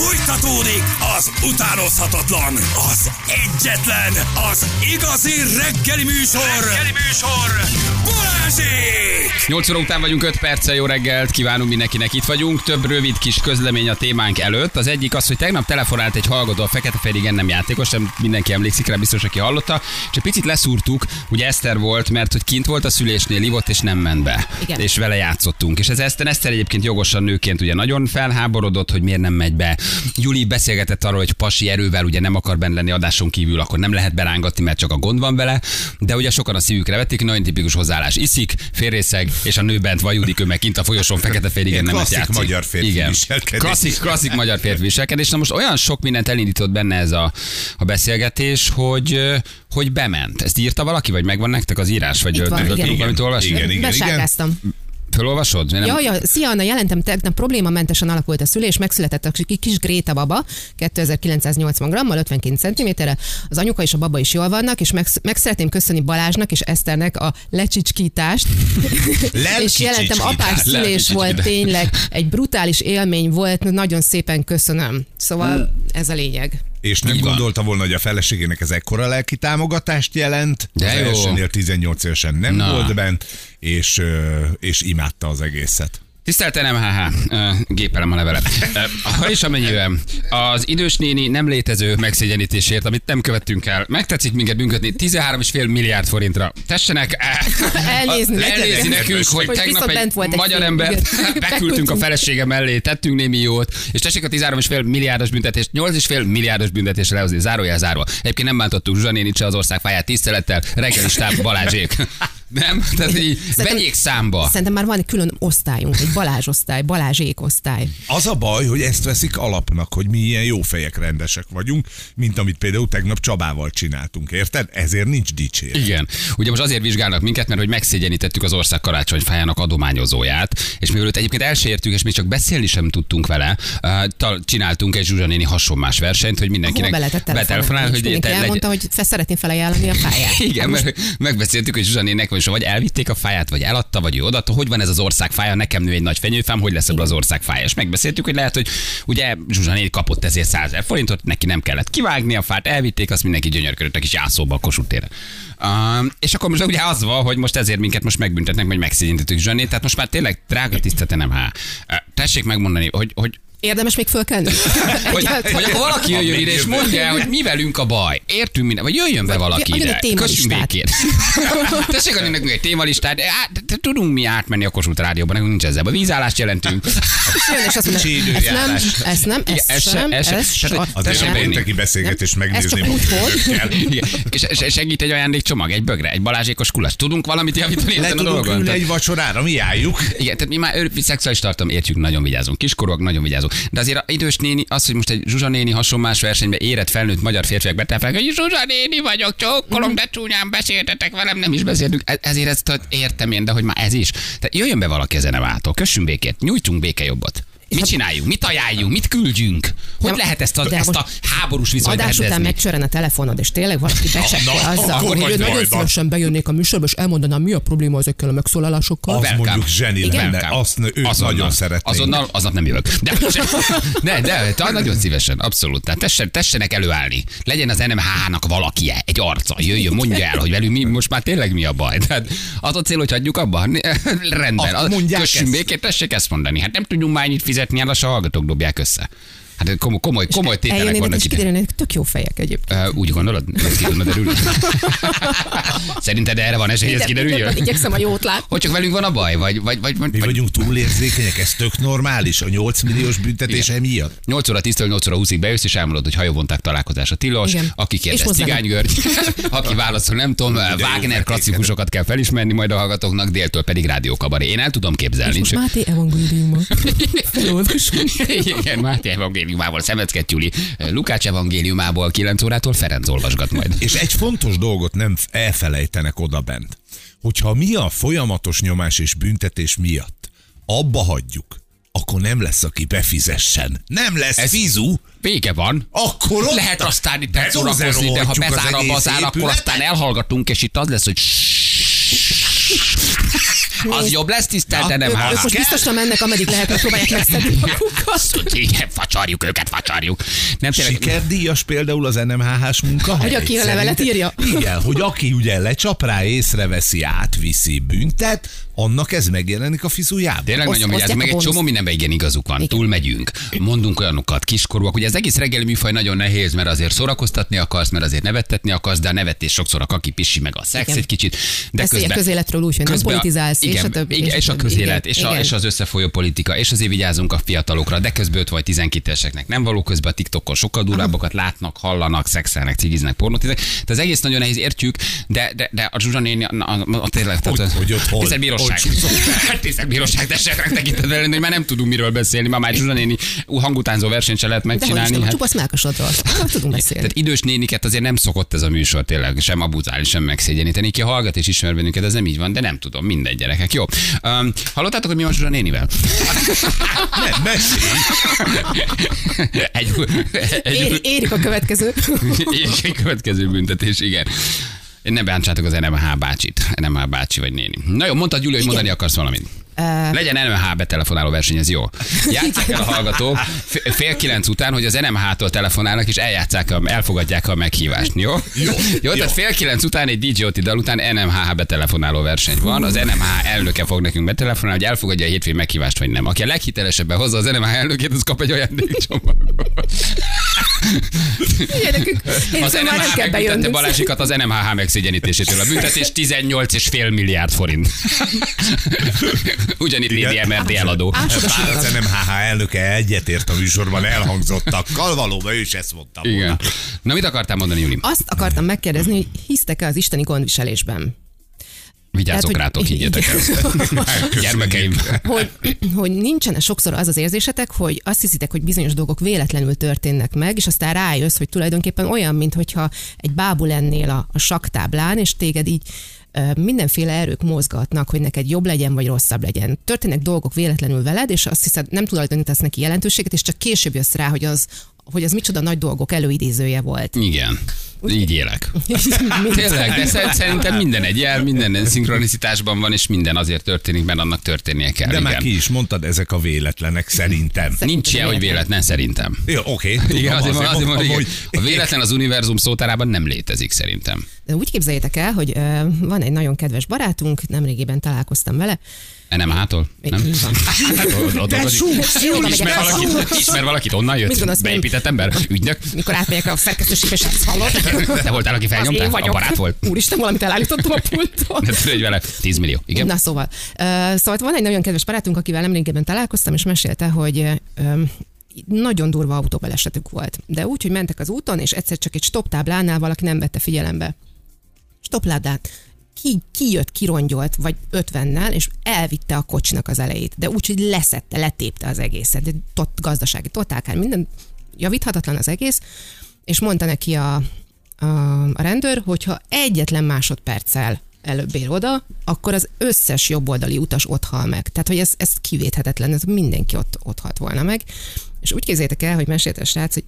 Fújtatódik az utánozhatatlan, az egyetlen, az igazi reggeli műsor. Reggeli műsor. Balázsék! 8 óra után vagyunk 5 perccel, jó reggelt, kívánunk mindenkinek, itt vagyunk. Több rövid kis közlemény a témánk előtt. Az egyik az, hogy tegnap telefonált egy hallgató, a Fekete Ferigen nem játékos, nem mindenki emlékszik rá, biztos, aki hallotta. És egy picit leszúrtuk, ugye Eszter volt, mert hogy kint volt a szülésnél, ivott és nem ment be. Igen. És vele játszottunk. És ez Eszter, Eszter egyébként jogosan nőként ugye nagyon felháborodott, hogy miért nem megy be. Juli beszélgetett arról, hogy pasi erővel ugye nem akar benne lenni adáson kívül, akkor nem lehet berángatni, mert csak a gond van vele. De ugye sokan a szívükre vették, nagyon tipikus hozzáállás. Iszik, félrészeg, és a nő bent vajudik, ő meg kint a folyosón fekete féligen nem Klasszik játszik. magyar férfi Igen. viselkedés. Klasszik, klasszik magyar férfi viselkedés. Na most olyan sok mindent elindított benne ez a, a beszélgetés, hogy hogy bement. Ezt írta valaki, vagy megvan nektek az írás? Vagy van, tudod igen. valamit olvasni? Igen, igen. Besárkáztam. Fölolvasod? Nem- Ja, ja, szia Anna, jelentem tegnap problémamentesen alakult a szülés, megszületett a kis- Gréta baba, 2980 grammal, 52 cm Az anyuka és a baba is jól vannak, és meg, meg szeretném köszönni Balázsnak és Eszternek a lecsicskítást. és jelentem, apás szülés volt tényleg, egy brutális élmény volt, nagyon szépen köszönöm. Szóval ez a lényeg. És nem Így gondolta volna, hogy a feleségének ez ekkora lelki támogatást jelent. De jó. elsőnél 18 évesen nem Na. volt bent, és, és imádta az egészet. Tisztelten MHH, ö, gépelem a levelet. Ha is amennyiben az idős néni nem létező megszégyenítésért, amit nem követtünk el, megtetszik minket bünködni 13,5 milliárd forintra. Tessenek Elnézni elnézni nekünk, hogy Hogy tegnap egy volt egy magyar film, ember igen. beküldtünk a felesége mellé, tettünk némi jót, és tessék a 13,5 milliárdos büntetést, 8,5 milliárdos büntetésre lehozni, zárójel zárva. Egyébként nem bántottuk Zsuzsa nénit se az ország fáját tisztelettel, reggelistát Balázsék. Nem? Tehát így vegyék számba. Szerintem már van egy külön osztályunk, egy Balázs osztály, Balázsék osztály. Az a baj, hogy ezt veszik alapnak, hogy mi ilyen jó fejek rendesek vagyunk, mint amit például tegnap Csabával csináltunk, érted? Ezért nincs dicsér. Igen. Ugye most azért vizsgálnak minket, mert hogy megszégyenítettük az ország karácsonyfájának adományozóját, és mivel őt egyébként elsértük, és még csak beszélni sem tudtunk vele, uh, tal- csináltunk egy Zsuzsa néni hasonmás versenyt, hogy mindenkinek Hova be lehetett betelefonál, telefonálni, és hogy mindenki te elmondta, hogy fe szeretném felajánlani a fáját. igen, mert megbeszéltük, hogy Zsuzsa most vagy elvitték a fáját, vagy eladta, vagy ő odaadta, hogy van ez az ország fája, nekem nő egy nagy fenyőfám, hogy lesz ebből az ország fája. És megbeszéltük, hogy lehet, hogy ugye Zsuzsa kapott ezért 100 ezer forintot, neki nem kellett kivágni a fát, elvitték, azt mindenki gyönyörködött a kis jászóba a Kossuth és akkor most ugye az van, hogy most ezért minket most megbüntetnek, vagy megszégyenítettük Zsanét, tehát most már tényleg drága tisztete nem há. Tessék megmondani, hogy, hogy Érdemes még fölkelni? hogy, hogy akkor valaki jöjjön ide és mondja el, hogy mi velünk a baj. Értünk minden, vagy jöjjön be valaki ide. egy témalistát. Kössünk békét. Tessék adni nekünk egy témalistát. Á, de- de Tudunk mi átmenni a Kossuth rádióban, nekünk nincs ezzel. baj. Vízállást jelentünk. És jön, és azt mondja, ezt nem, ezt nem, ezt ez se- sem, ez ezt sem, a beírni. pénteki beszélgetés ez megnézni. És, segít egy ajándékcsomag, egy bögre, egy balázsékos kulacs. Tudunk valamit javítani ezen a tudunk dolgon? egy vacsorára, mi álljuk. Igen, tehát mi már szexuális tartalom értjük, nagyon vigyázunk. Kiskorúak, nagyon vigyázunk. De azért idős néni, az, hogy most egy Zsuzsa néni hasonlás versenybe érett felnőtt magyar férfiak betelfelek, hogy Zsuzsa néni vagyok, csókolom, de csúnyán beszéltetek velem, nem is beszéltünk. E- Ezért ezt értem én, de hogy már ez is. Tehát jöjjön be valaki ezen a váltól, kössünk békét, nyújtsunk békejobbat. Mit csináljunk? Mit ajánljunk? Mit küldjünk? Hogy De- lehet ezt a, ezt a háborús viszonyt Adás után rendezni? megcsörren a telefonod, és tényleg valaki becsekkol Na, azzal, akkor hogy vagy ő nagyon szívesen bejönnék a műsorba, és elmondanám, mi a probléma ezekkel a megszólalásokkal. Az Welcome. mondjuk zseni Igen. lenne, azt őt Azonnal. nagyon szeretnénk. Azonnal, aznap nem jövök. De, de, de, de nagyon szívesen, abszolút. Tehát tessen, tessenek előállni. Legyen az NMH-nak valaki, egy arca. Jöjjön, mondja el, hogy velünk mi, most már tényleg mi a baj. Tehát az a cél, hogy hagyjuk abba. Rendben. Azt mondják Kössünk ezt. békét, tessék ezt mondani. Hát nem tudjunk már ennyit fizetni, el a hallgatók dobják össze. Hát komoly, komoly, komoly tételek Eljönnének, vannak és ide. kiderülnek, tök jó fejek egyébként. Uh, úgy gondolod? Ez ki tudna derülni? Szerinted erre van esély, hogy ez kiderüljön? Igyekszem a jót látni. Hogy csak velünk van a baj? Vagy, vagy, vagy, vagy, Mi vagyunk túlérzékenyek, ez tök normális, a 8 milliós büntetése miatt. 8 óra 10-től 8 óra 20-ig bejössz, és elmondod, hogy hajóvonták találkozása tilos, Igen. aki És kérdez hozzá Cigány nem. György, aki válaszol, nem tudom, Wagner klasszikusokat kell felismerni majd a hallgatóknak, déltől pedig rádiókabaré. Én el tudom képzelni. Most Máté evangéliuma. Igen, Máté evangéliumából Szemecket Gyuli, Lukács evangéliumából 9 órától Ferenc olvasgat majd. És egy fontos dolgot nem elfelejtenek oda bent. Hogyha mi a folyamatos nyomás és büntetés miatt abba hagyjuk, akkor nem lesz, aki befizessen. Nem lesz Ez- fizu, Vége van. akkor ott Lehet aztán itt szórakozni, de ha bezár a bazár, akkor aztán elhallgatunk, és itt az lesz, hogy Az jobb lesz, tisztelt Ja, nem hát. ők most biztosan mennek, ameddig lehet, hogy próbálják megszedni magukat. Igen, facsarjuk őket, facsarjuk. Nem tényleg, Sikerdíjas például az NMHH-s munkahely. Hogy aki a levelet írja. Igen, hogy aki ugye lecsap rá, észreveszi, átviszi, büntet, annak ez megjelenik a fizujában. Tényleg nagyon vigyázunk, meg egy csomó mindenben igen igazuk van. Túl megyünk, mondunk olyanokat, kiskorúak. Ugye az egész reggeli műfaj nagyon nehéz, mert azért szórakoztatni akarsz, mert azért nevettetni akarsz, de a nevetés sokszor a kaki pissi meg a szex Igen. egy kicsit. De Beszélj közben, hogy nem közben a- politizálsz, és igen, a többi, Igen, és a és a közélet, Igen, és, a, igen. és az összefolyó politika, és azért vigyázunk a fiatalokra, de közben 5 vagy 12 eseknek nem való, közben a TikTokon sokkal durvábbakat látnak, hallanak, szexelnek, cigiznek, pornotiznek. Tehát az egész nagyon nehéz, értjük, de, de, de a Zsuzsa néni, a, a, a, tényleg, Hogy- tehát, hogy ott hol? tisztelt bíróság. Hogy csúszott? Tisztelt bíróság, tessék tekintetben lenni, hogy már nem tudunk miről beszélni, ma már Zsuzsa néni hangutánzó versenyt se lehet hogy megcsinálni. hát- csupasz melkasodról. Tudunk beszélni. tehát idős néniket azért nem szokott ez a műsor tényleg sem abuzálni, sem megszégyeníteni. Ki hallgat és ismer bennünket, ez nem így van, de nem tudom, mindegy gyerekek. Jó. Um, hallottátok, hogy mi van Zsuzsa nénivel? Nem, mesélj. egy, egy, Ér, érik a következő. és egy következő büntetés, igen. Ne bántsátok az NMH bácsit, NMH bácsi vagy néni. Na jó, mondtad Gyuri, hogy mondani akarsz valamit. Legyen NMH betelefonáló verseny, ez jó. Játsszák el a hallgatók fél kilenc után, hogy az NMH-tól telefonálnak, és eljátszák, elfogadják a meghívást, jó? Jó. jó tehát fél kilenc után egy DJ Oti dal után NMH betelefonáló verseny van. Az NMH elnöke fog nekünk betelefonálni, hogy elfogadja a hétfői meghívást, vagy nem. Aki a leghitelesebben hozza az NMH elnökét, az kap egy ajándékcsomagot. Ugye nekünk, én Az szóval NMH megbüntette. Balázsikat az NMHH megszégyenítésétől. A büntetés 18,5 milliárd forint. Ugyanitt Igen. nédi MRD eladó. Ásod a Bár az sikarat. NMHH elnöke egyetért a műsorban elhangzottakkal, valóban ő is ezt mondta volna. Igen. Na mit akartál mondani, Juli? Azt akartam megkérdezni, hogy hisztek-e az isteni gondviselésben? Vigyázzok Tehát, rátok, higgyetek el. Gyermekeim. hogy, hogy nincsen sokszor az az érzésetek, hogy azt hiszitek, hogy bizonyos dolgok véletlenül történnek meg, és aztán rájössz, hogy tulajdonképpen olyan, mintha egy bábú lennél a, a saktáblán, és téged így mindenféle erők mozgatnak, hogy neked jobb legyen, vagy rosszabb legyen. Történnek dolgok véletlenül veled, és azt hiszed, nem tulajdonítasz neki jelentőséget, és csak később jössz rá, hogy az, hogy az micsoda nagy dolgok előidézője volt. Igen. Így élek. Tényleg, de szer- szerintem minden egy jel, minden szinkronicitásban van, és minden azért történik, mert annak történnie kell. De igen. már ki is mondtad, ezek a véletlenek szerintem. Nincs ilyen, hogy véletlen szerintem. Jó, oké. Igen, azért, azért van, mondtam, igen. A véletlen az univerzum szótárában nem létezik szerintem. De úgy képzeljétek el, hogy van egy nagyon kedves barátunk, nemrégiben találkoztam vele. NMH-tól? Nem? Van. Jó, oda Ismer valakit, ismer valakit, onnan jött? Beépített ember? Ügynök? Mikor átmegyek a szerkesztőségbe, és ezt hallod. Te voltál, aki felnyomta? A barát volt. Úristen, valamit elállítottam a. De tudod, hogy vele 10 millió. Igen? Na szóval. Uh, szóval van egy nagyon kedves barátunk, akivel nemrégiben találkoztam, és mesélte, hogy um, nagyon durva autóbalesetük volt. De úgy, hogy mentek az úton, és egyszer csak egy stop táblánál valaki nem vette figyelembe. Stop. Ki, ki jött, kirongyolt, vagy ötvennel, és elvitte a kocsnak az elejét. De úgy, hogy leszette, letépte az egészet. De tot, gazdasági, totálkár, minden javíthatatlan az egész. És mondta neki a, a, a rendőr, hogyha egyetlen másodperccel előbb ér oda, akkor az összes jobboldali utas ott hal meg. Tehát, hogy ez, ez kivéthetetlen, ez mindenki ott, ott halt volna meg. És úgy képzeljétek el, hogy mesélte a srác, hogy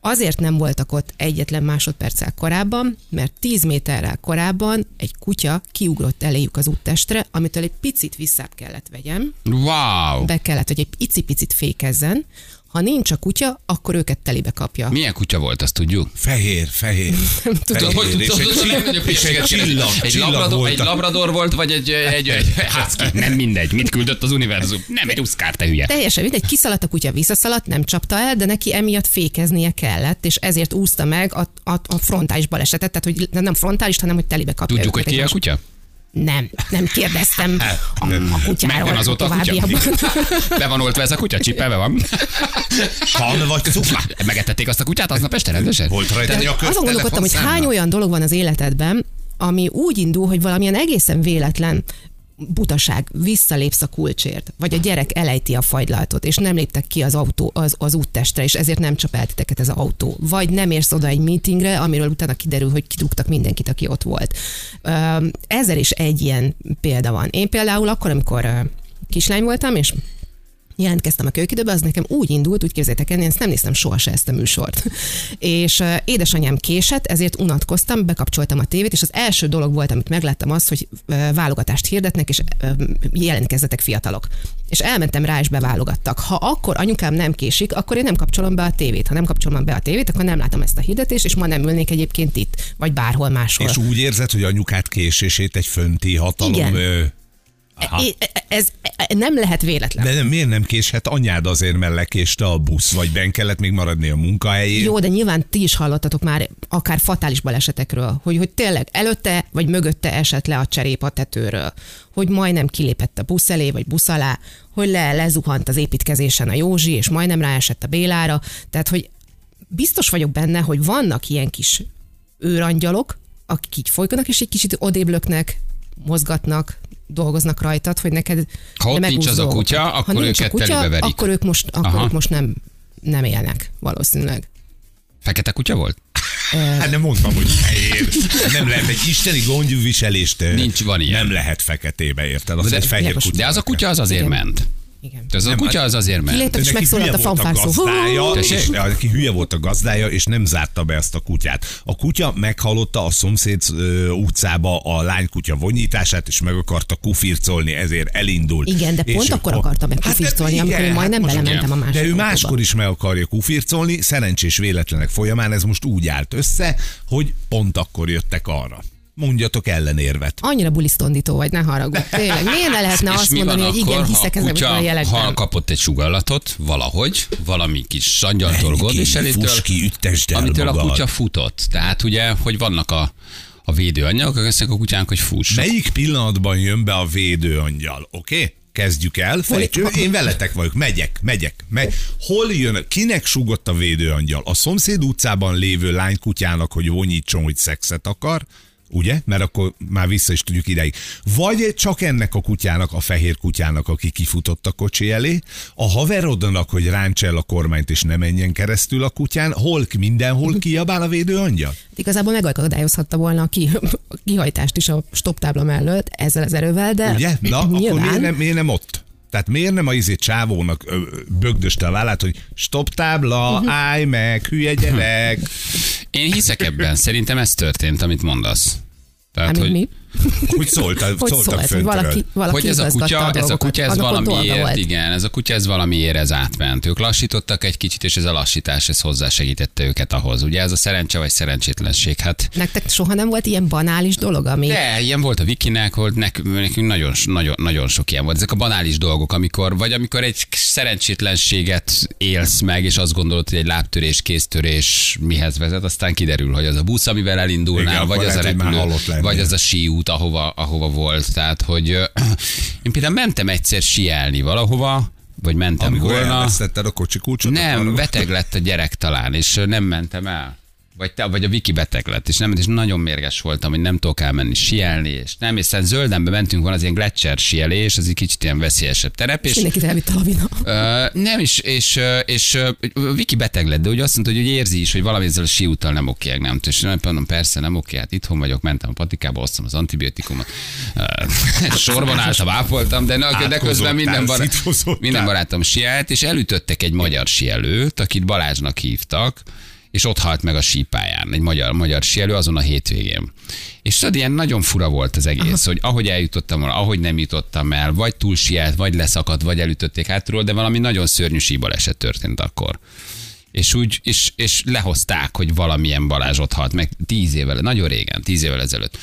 azért nem voltak ott egyetlen másodperccel korábban, mert 10 méterrel korábban egy kutya kiugrott eléjük az úttestre, amitől egy picit visszább kellett vegyem, Wow! be kellett, hogy egy icipicit fékezzen, ha nincs a kutya, akkor őket telibe kapja. Milyen kutya volt, azt tudjuk? Fehér, fehér. tudom, Hogy tudod, és egy csillag, egy, csillag labrador, volt egy labrador volt, vagy egy, egy, egy husky? Nem mindegy. Mit küldött az univerzum? Nem egy uszkár, te hülye. Teljesen mindegy, kiszaladt a kutya, visszaszaladt, nem csapta el, de neki emiatt fékeznie kellett, és ezért úszta meg a, a, a frontális balesetet, tehát hogy nem frontális, hanem hogy telibe kapja. Tudjuk, hogy ki a kutya? Nem, nem kérdeztem a, a kutyáról. Megvan azóta a kutya? Be van oltva ez a kutya? Csipelve van? Kan vagy cukla? Megetették azt a kutyát aznap este rendesen? Volt rajta egy a Azon gondolkodtam, hogy hány olyan dolog van az életedben, ami úgy indul, hogy valamilyen egészen véletlen butaság, visszalépsz a kulcsért, vagy a gyerek elejti a fagylaltot, és nem léptek ki az, autó, az, az úttestre, és ezért nem csap el titeket az autó. Vagy nem érsz oda egy meetingre, amiről utána kiderül, hogy kidugtak mindenkit, aki ott volt. Ezer is egy ilyen példa van. Én például akkor, amikor kislány voltam, és jelentkeztem a kőkidőbe, az nekem úgy indult, úgy képzeljétek el, én ezt nem néztem soha se ezt a műsort. És uh, édesanyám késett, ezért unatkoztam, bekapcsoltam a tévét, és az első dolog volt, amit megláttam az, hogy uh, válogatást hirdetnek, és uh, jelentkezzetek fiatalok. És elmentem rá, és beválogattak. Ha akkor anyukám nem késik, akkor én nem kapcsolom be a tévét. Ha nem kapcsolom be a tévét, akkor nem látom ezt a hirdetést, és ma nem ülnék egyébként itt, vagy bárhol máshol. És úgy érzed, hogy anyukát késését egy fönti hatalom Igen. ö, Aha. É- Ez nem lehet véletlen. De nem, miért nem késhet anyád azért, mert lekéste a busz, vagy ben kellett még maradni a munkahelyén? Jó, de nyilván ti is hallottatok már akár fatális balesetekről, hogy, hogy tényleg előtte vagy mögötte esett le a cserép a tetőről, hogy majdnem kilépett a busz elé vagy busz alá, hogy le, lezuhant az építkezésen a Józsi, és majdnem ráesett a Bélára. Tehát, hogy biztos vagyok benne, hogy vannak ilyen kis őrangyalok, akik így folykodnak, és egy kicsit odébb löknek, mozgatnak, dolgoznak rajtad, hogy neked Ha ott ne nincs az a kutya, dolgokat. akkor ha nincs a őket kutya, verik. akkor ők most, akkor Aha. ők most nem, nem élnek, valószínűleg. Fekete kutya volt? Hát nem mondtam, hogy fehér. Nem lehet egy isteni gondviselést. Nincs, van ilyen. Nem lehet feketébe, érted? Az De- egy fehér de- kutya. De az a kutya az azért Igen. ment. Igen. Az a Nem, kutya az azért ment. És neki megszólalt hülye a volt fanfárszó. és aki hülye volt a gazdája, és nem zárta be ezt a kutyát. A kutya meghallotta a szomszéd utcába a lánykutya vonyítását, és meg akarta kufircolni, ezért elindult. Igen, de És pont akkor akarta meg Hát kufircolni, amikor igen, én majdnem most belementem a másik De ő autóba. máskor is meg akarja kufircolni, szerencsés véletlenek folyamán ez most úgy állt össze, hogy pont akkor jöttek arra. Mondjatok ellenérvet. Annyira bulisztondító vagy, ne haragudj. Tényleg, miért ne lehetne És azt mondani, hogy igen, akkor, hiszek ha a ezekben a jelekben. ha kapott egy sugallatot valahogy, valami kis sangyaltól, gondviselétől, ki, üttesd el amitől a magad. kutya futott. Tehát ugye, hogy vannak a, a azt mondják a kutyának, hogy fuss. Melyik pillanatban jön be a védőangyal, oké? Okay? Kezdjük el, fejtső, én veletek vagyok, megyek, megyek, megy. Hol jön, kinek sugott a védőangyal? A szomszéd utcában lévő lánykutyának, hogy vonyítson, hogy szexet akar, ugye? Mert akkor már vissza is tudjuk ideig. Vagy csak ennek a kutyának, a fehér kutyának, aki kifutott a kocsi elé, a haverodnak, hogy ráncsa el a kormányt és ne menjen keresztül a kutyán, hol mindenhol kiabál a védőangyal? Igazából megakadályozhatta volna a, ki, a kihajtást is a stop tábla mellett ezzel az erővel, de Ugye? Na, akkor nyilván, miért nem, miért nem ott? Tehát miért nem a izé csávónak ö, bögdöste a vállát, hogy stop tábla, állj meg, hülye gyerek. Én hiszek ebben, szerintem ez történt, amit mondasz. Tehát, Hát, hogy, mi? Hogy szóltak, Hogy szóltak szólt, hogy föntről. valaki, valaki hogy ez a kutya, ez a kutya, ez valamiért, igen, ez a kutya, ez valamiért ez átment. Ők lassítottak egy kicsit, és ez a lassítás, ez hozzásegítette őket ahhoz. Ugye ez a szerencse vagy szerencsétlenség. Hát Nektek soha nem volt ilyen banális dolog, ami... de, ilyen volt a Vikinek, volt nekünk, nekünk nagyon, nagyon, nagyon sok ilyen volt. Ezek a banális dolgok, amikor, vagy amikor egy szerencsétlenséget élsz meg, és azt gondolod, hogy egy lábtörés, kéztörés mihez vezet, aztán kiderül, hogy az a busz, amivel elindulnál, Igen, vagy az a repülő, vagy az a síút, ahova, ahova volt. Tehát, hogy én például mentem egyszer sielni valahova, vagy mentem Amikor volna. elvesztetted a kocsi kulcsot? Nem, beteg lett a gyerek talán, és nem mentem el. Vagy, te, vagy a Viki beteg lett, és nem, és nagyon mérges voltam, hogy nem tudok elmenni sielni, és nem, és aztán zöldenbe mentünk, van az ilyen gletszer sielés, az egy kicsit ilyen veszélyesebb terep, és Mindenkit elvitt a lavina. Ö, nem is, és, és ö, Viki beteg lett, de ugye azt mondta, hogy úgy érzi is, hogy valami ezzel a síúttal nem oké, nem tudom. És nem mondom, persze nem oké, hát itthon vagyok, mentem a patikába, hoztam az antibiotikumot, sorban álltam, ápoltam, de, de közben minden, bará- szitkozottál. minden barátom sielt, és elütöttek egy magyar sielőt, akit Balázsnak hívtak, és ott halt meg a sípáján, egy magyar, magyar sielő azon a hétvégén. És tudod, ilyen nagyon fura volt az egész, Aha. hogy ahogy eljutottam volna, ahogy nem jutottam el, vagy túl sielt, vagy leszakadt, vagy elütötték hátulról, de valami nagyon szörnyű síbaleset történt akkor. És úgy, és, és lehozták, hogy valamilyen Balázs ott halt meg tíz évvel, nagyon régen, tíz évvel ezelőtt.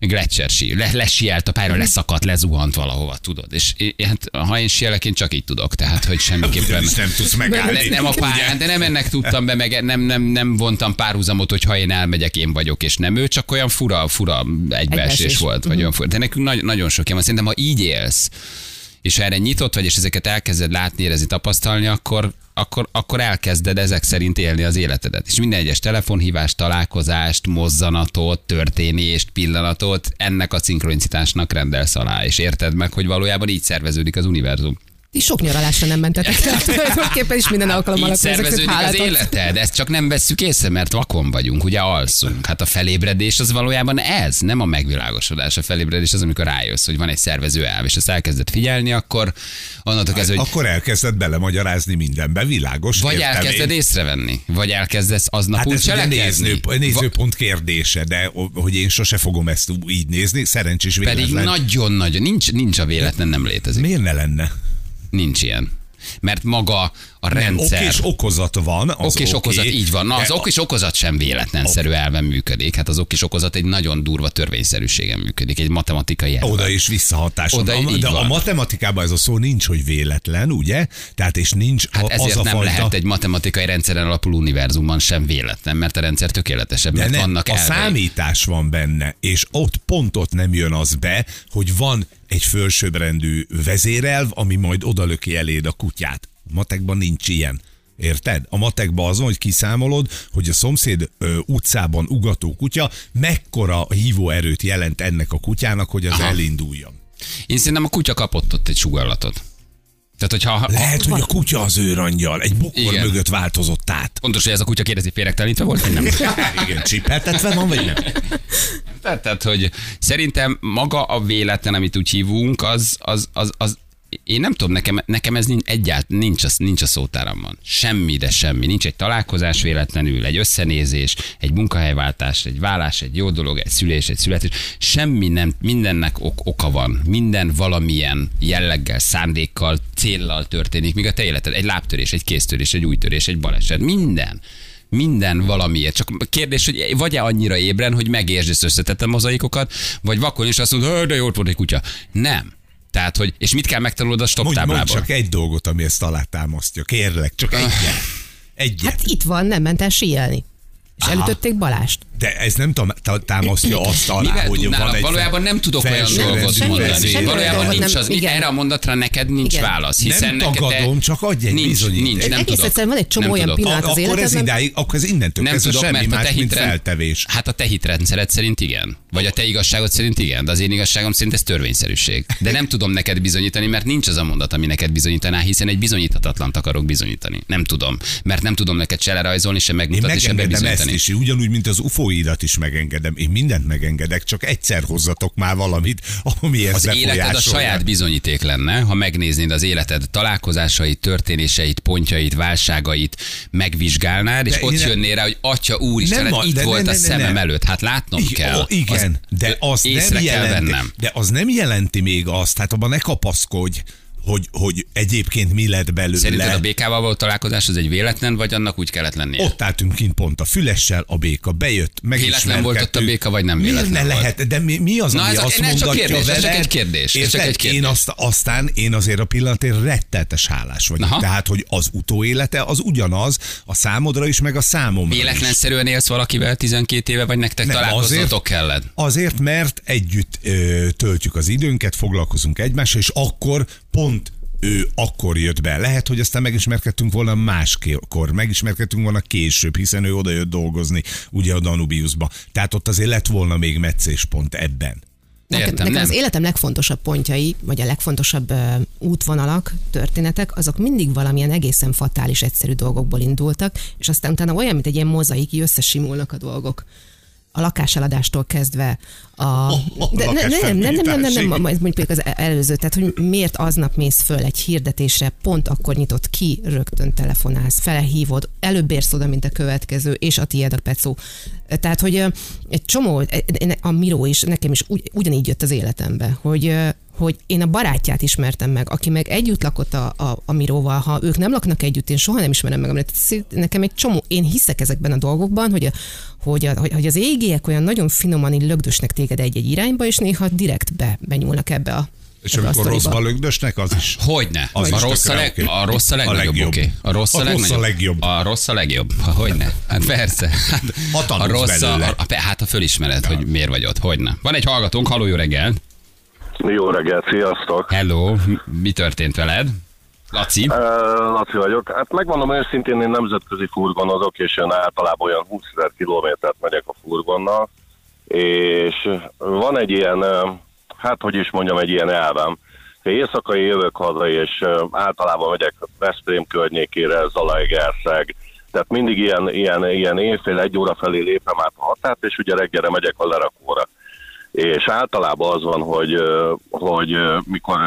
Gletscher sí, le, lesielt a pályára, leszakadt, lezuhant valahova, tudod. És hát, ha én sielek, én csak így tudok, tehát, hogy semmiképpen... Nem tudsz megállni. Ne, nem a pályán, de nem ennek tudtam be, meg nem, nem, nem vontam párhuzamot, hogy ha én elmegyek, én vagyok, és nem ő, csak olyan fura, fura egybeesés Egybeesés. volt, vagy olyan fura. De nekünk nagy, nagyon sok ilyen van. Szerintem, ha így élsz, és erre nyitott vagy, és ezeket elkezded látni, érezni, tapasztalni, akkor, akkor, akkor elkezded ezek szerint élni az életedet. És minden egyes telefonhívást, találkozást, mozzanatot, történést, pillanatot ennek a szinkronicitásnak rendelsz alá, és érted meg, hogy valójában így szerveződik az univerzum. Ti sok nyaralásra nem mentetek el, tulajdonképpen is minden alkalommal Így akkor szerveződik az életed, ezt csak nem vesszük észre, mert vakon vagyunk, ugye alszunk. Hát a felébredés az valójában ez, nem a megvilágosodás. A felébredés az, amikor rájössz, hogy van egy szervező elv, és ezt elkezded figyelni, akkor onnantól kezdve, hogy Akkor elkezded belemagyarázni mindenbe, világos. vagy értem elkezded észrevenni, vagy elkezdesz aznap Hát úgy cselekedni. néző, nézőpont kérdése, de hogy én sose fogom ezt így nézni, szerencsés Pedig véletlen. nagyon-nagyon, nincs, nincs a véletlen, nem létezik. Miért ne lenne? Nincs ilyen. Mert maga a Ok rendszer... és okozat van. Az ok és okozat, így van. Na, az ok és okozat sem véletlenszerű elven működik. Hát az ok és okozat egy nagyon durva törvényszerűségen működik, egy matematikai elven. Oda is visszahatás. Oda így de a van. matematikában ez a szó nincs, hogy véletlen, ugye? Tehát és nincs Hát a, ezért az a nem fajta... lehet egy matematikai rendszeren alapuló univerzumban sem véletlen, mert a rendszer tökéletesebb, De mert nem, vannak a elvei. számítás van benne, és ott pont ott nem jön az be, hogy van egy felsőbbrendű vezérelv, ami majd odalöki eléd a kutyát. Matekban nincs ilyen. Érted? A matekban az hogy kiszámolod, hogy a szomszéd ö, utcában ugató kutya mekkora hívó erőt jelent ennek a kutyának, hogy az Aha. elinduljon. Én szerintem a kutya kapott ott egy sugallatot. Tehát, hogyha Lehet, hogy a kutya az őrangyal, egy bokor Igen. mögött változott át. Fontos, hogy ez a kutya kérdezi, félrektelenítve volt, vagy nem? Igen, csipeltetve van, vagy nem? Tehát, tehát, hogy szerintem maga a véletlen, amit úgy hívunk, az, az, az, az én nem tudom, nekem, nekem ez nincs, egyáltalán nincs, a- nincs a szótáramban. Semmi, de semmi. Nincs egy találkozás véletlenül, egy összenézés, egy munkahelyváltás, egy vállás, egy jó dolog, egy szülés, egy születés. Semmi nem, mindennek ok, oka van. Minden valamilyen jelleggel, szándékkal, céllal történik, míg a te életed. Egy lábtörés, egy kéztörés, egy újtörés, egy baleset. Minden minden valamiért. Csak kérdés, hogy vagy-e annyira ébren, hogy megértsd ezt összetett a mozaikokat, vagy vakon is azt mondod, "Hö, de jó ott volt egy kutya. Nem. Tehát, hogy, és mit kell megtanulod a stop Mondj, mondj táblából? csak egy dolgot, ami ezt alátámasztja. Kérlek, csak egyet. Egyet. Hát itt van, nem ment el síelni. És Aha. elütötték Balást. De ez nem támasztja azt alá, Mivel hogy van egy Valójában nem tudok olyan dolgot semmi- mondani. Valójában nincs az, igen. erre a mondatra neked nincs Igen. válasz. Hiszen Nem tagadom, csak adj egy nincs, bizonyítékot. nincs, nem Egész tudok. egyszerűen van egy csomó Nem olyan tudok. pillanat. az akkor ez idáig, akkor ez innentől Nem kezdve tudok, semmi mert a más, mint feltevés. hát a te hitrendszered szerint igen. Vagy a te igazságod szerint igen, de az én igazságom szerint ez törvényszerűség. De nem tudom neked bizonyítani, mert nincs az a mondat, ami neked bizonyítaná, hiszen egy bizonyíthatatlant akarok bizonyítani. Nem tudom, mert nem tudom neked se lerajzolni, se megmutatni, se megengedem ezt bebizonyítani. is, ugyanúgy, mint az ufóidat is megengedem. Én mindent megengedek, csak egyszer hozzatok már valamit, ami ezt Az életed a saját bizonyíték lenne, ha megnéznéd az életed találkozásait, történéseit, pontjait, válságait, megvizsgálnád, és De ott én nem- jönnél rá, hogy atya úristen, Nem hát itt de volt ne, a ne, ne, szemem ne. előtt. Hát látnom I- kell. Ó, igen, Az- de az nem jelenti, de az nem jelenti még azt, hát abban ne kapaszkodj, hogy, hogy egyébként mi lett belőle. Szerinted a békával való találkozás az egy véletlen, vagy annak úgy kellett lennie? Ott álltunk kint pont a fülessel, a béka bejött, Véletlen volt ott a béka, vagy nem Miért véletlen ne volt? lehet? De mi, mi az, Na, ami ez azt ez csak kérdés, ez csak veled? egy kérdés, ez csak egy kérdés. Én azt, aztán én azért a pillanatért retteltes hálás vagyok. Aha. Tehát, hogy az utóélete az ugyanaz a számodra is, meg a számomra is. Véletlenszerűen élsz valakivel 12 éve, vagy nektek Nem, találkoznotok kellett? Azért, mert együtt ö, töltjük az időnket, foglalkozunk egymással, és akkor pont ő akkor jött be. Lehet, hogy aztán megismerkedtünk volna máskor, megismerkedtünk volna később, hiszen ő oda jött dolgozni, ugye a Danubiusba. Tehát ott azért lett volna még meccéspont ebben. Nekem, Értem, nekem nem? az életem legfontosabb pontjai, vagy a legfontosabb uh, útvonalak, történetek, azok mindig valamilyen egészen fatális, egyszerű dolgokból indultak, és aztán utána olyan, mint egy ilyen mozaik, így összesimulnak a dolgok. A lakáseladástól kezdve a... de ne, nem, nem, nem, nem, nem, nem, nem, majd mondjuk az előző, tehát hogy miért aznap mész föl egy hirdetésre, pont akkor nyitott ki, rögtön telefonálsz, felhívod, előbb érsz oda, mint a következő, és a tiéd a pecó. Tehát, hogy egy csomó, a Miró is, nekem is ugy, ugyanígy jött az életembe, hogy hogy én a barátját ismertem meg, aki meg együtt lakott a, a, a Miróval, ha ők nem laknak együtt, én soha nem ismerem meg. Mert nekem egy csomó, én hiszek ezekben a dolgokban, hogy, a, hogy, a, hogy az égiek olyan nagyon finoman így lögdösnek téged egy-egy irányba, és néha direkt be, benyúlnak ebbe a És ebbe a amikor rosszba lögdösnek, az is. Hogyne. Az a, rossz a, leg, oké. a rossz a A legnagyobb, legjobb. oké. A rossz a, A rossz a legnagyobb. legjobb. A rossz a legjobb. Hogyne. Hát persze. Hát, Ha a rossz a, a, a, hát ha fölismered, hogy miért vagy ott. Hogyne. Van egy hallgatónk, haló jó reggel. Jó reggelt, sziasztok! Hello, mi történt veled? Laci? Uh, Laci vagyok. Hát megmondom őszintén, én nemzetközi furgonozok, és én általában olyan 20 ezer kilométert megyek a furgonnal, és van egy ilyen, hát hogy is mondjam, egy ilyen elvem, Ha éjszakai jövök haza, és általában megyek Veszprém környékére, Zalaegerszeg, tehát mindig ilyen, ilyen, ilyen éjfél, egy óra felé lépem át a határt, és ugye reggelre megyek a lerakóra. És általában az van, hogy, hogy mikor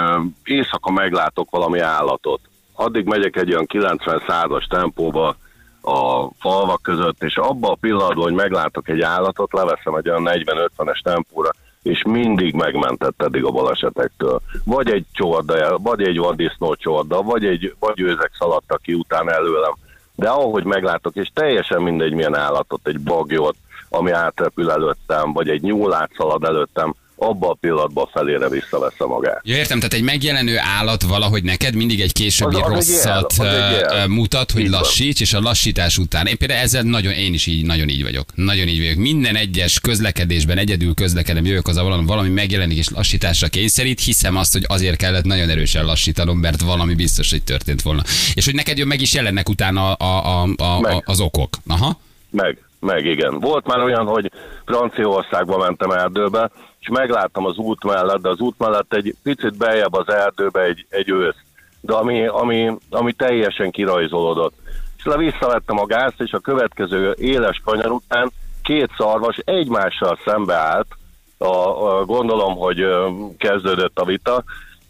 éjszaka meglátok valami állatot, addig megyek egy olyan 90-100-as tempóba a falvak között, és abban a pillanatban, hogy meglátok egy állatot, leveszem egy olyan 40-50-es tempóra, és mindig megmentett eddig a balesetektől. Vagy egy csorda, vagy egy vaddisznó csorda, vagy egy vagy őzek szaladtak ki utána előlem. De ahogy meglátok, és teljesen mindegy milyen állatot, egy bagyot, ami átrepül előttem, vagy egy nyúlát szalad előttem, abban a pillanatban felére visszaveszem magát. Ja, értem, tehát egy megjelenő állat valahogy neked mindig egy későbbi Az- az egy rosszat jel, az egy jel. mutat, hogy Így van. lassíts, és a lassítás után. Én például ezzel nagyon, én is így, nagyon így vagyok. Nagyon így vagyok. Minden egyes közlekedésben egyedül közlekedem, jövök az valami, valami megjelenik és lassításra kényszerít, hiszem azt, hogy azért kellett nagyon erősen lassítanom, mert valami biztos, hogy történt volna. És hogy neked jön meg is jelennek utána a, a, a, a, Meg. az okok. Aha. Meg, meg igen. Volt már olyan, hogy Franciaországba mentem erdőbe, és megláttam az út mellett, de az út mellett egy picit beljebb az erdőbe egy, egy ősz, de ami, ami, ami teljesen kirajzolódott. És le visszavettem a gázt, és a következő éles kanyar után két szarvas egymással szembe állt, a, a, gondolom, hogy kezdődött a vita,